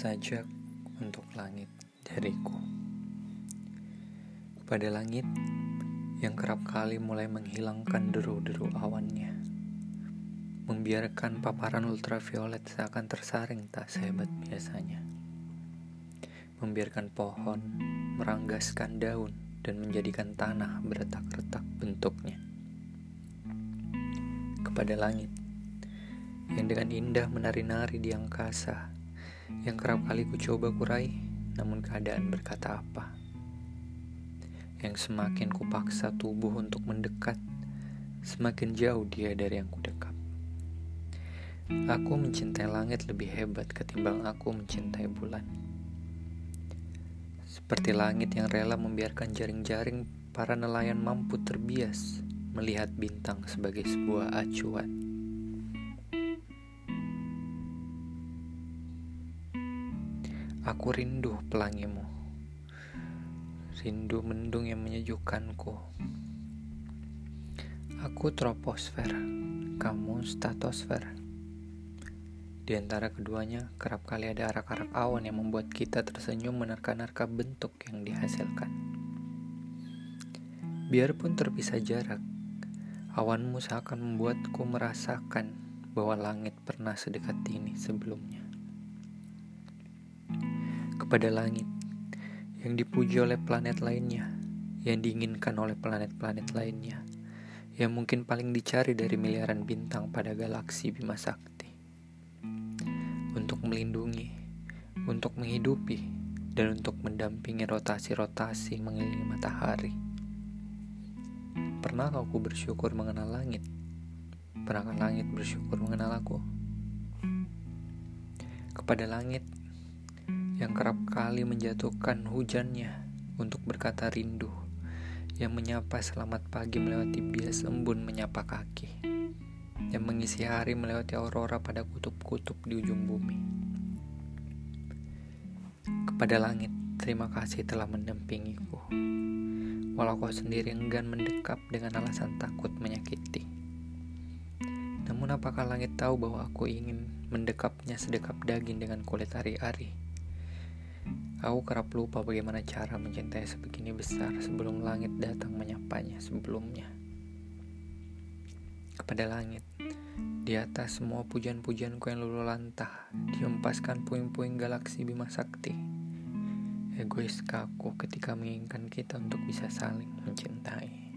Sajak untuk langit dariku. Kepada langit yang kerap kali mulai menghilangkan deru-deru awannya Membiarkan paparan ultraviolet seakan tersaring tak sehebat biasanya Membiarkan pohon meranggaskan daun dan menjadikan tanah beretak-retak bentuknya. Kepada langit yang dengan indah menari-nari di angkasa yang kerap kali ku coba kurai, namun keadaan berkata apa. Yang semakin ku paksa tubuh untuk mendekat, semakin jauh dia dari yang ku dekat. Aku mencintai langit lebih hebat ketimbang aku mencintai bulan. Seperti langit yang rela membiarkan jaring-jaring para nelayan mampu terbias melihat bintang sebagai sebuah acuan. Aku rindu pelangimu. Rindu mendung yang menyejukkanku. Aku troposfer Kamu statosfer. Di antara keduanya kerap kali ada arak-arak awan yang membuat kita tersenyum menerka-nerka bentuk yang dihasilkan. Biarpun terpisah jarak Awanmu seakan membuatku merasakan bahwa langit pernah sedekat ini sebelumnya kepada langit yang dipuji oleh planet lainnya, yang diinginkan oleh planet-planet lainnya, yang mungkin paling dicari dari miliaran bintang pada galaksi Bima Sakti. Untuk melindungi, untuk menghidupi, dan untuk mendampingi rotasi-rotasi mengelilingi matahari. Pernah aku bersyukur mengenal langit? Pernahkah langit bersyukur mengenal aku? Kepada langit, yang kerap kali menjatuhkan hujannya untuk berkata rindu, yang menyapa selamat pagi melewati bias embun menyapa kaki, yang mengisi hari melewati aurora pada kutub-kutub di ujung bumi. Kepada langit, terima kasih telah mendampingiku, walau kau sendiri enggan mendekap dengan alasan takut menyakiti. Namun apakah langit tahu bahwa aku ingin mendekapnya sedekap daging dengan kulit ari-ari? Aku kerap lupa bagaimana cara mencintai sebegini besar sebelum langit datang menyapanya sebelumnya. Kepada langit, di atas semua pujian-pujianku yang lulu lantah, dihempaskan puing-puing galaksi Bima Sakti. Egois kaku ketika menginginkan kita untuk bisa saling mencintai.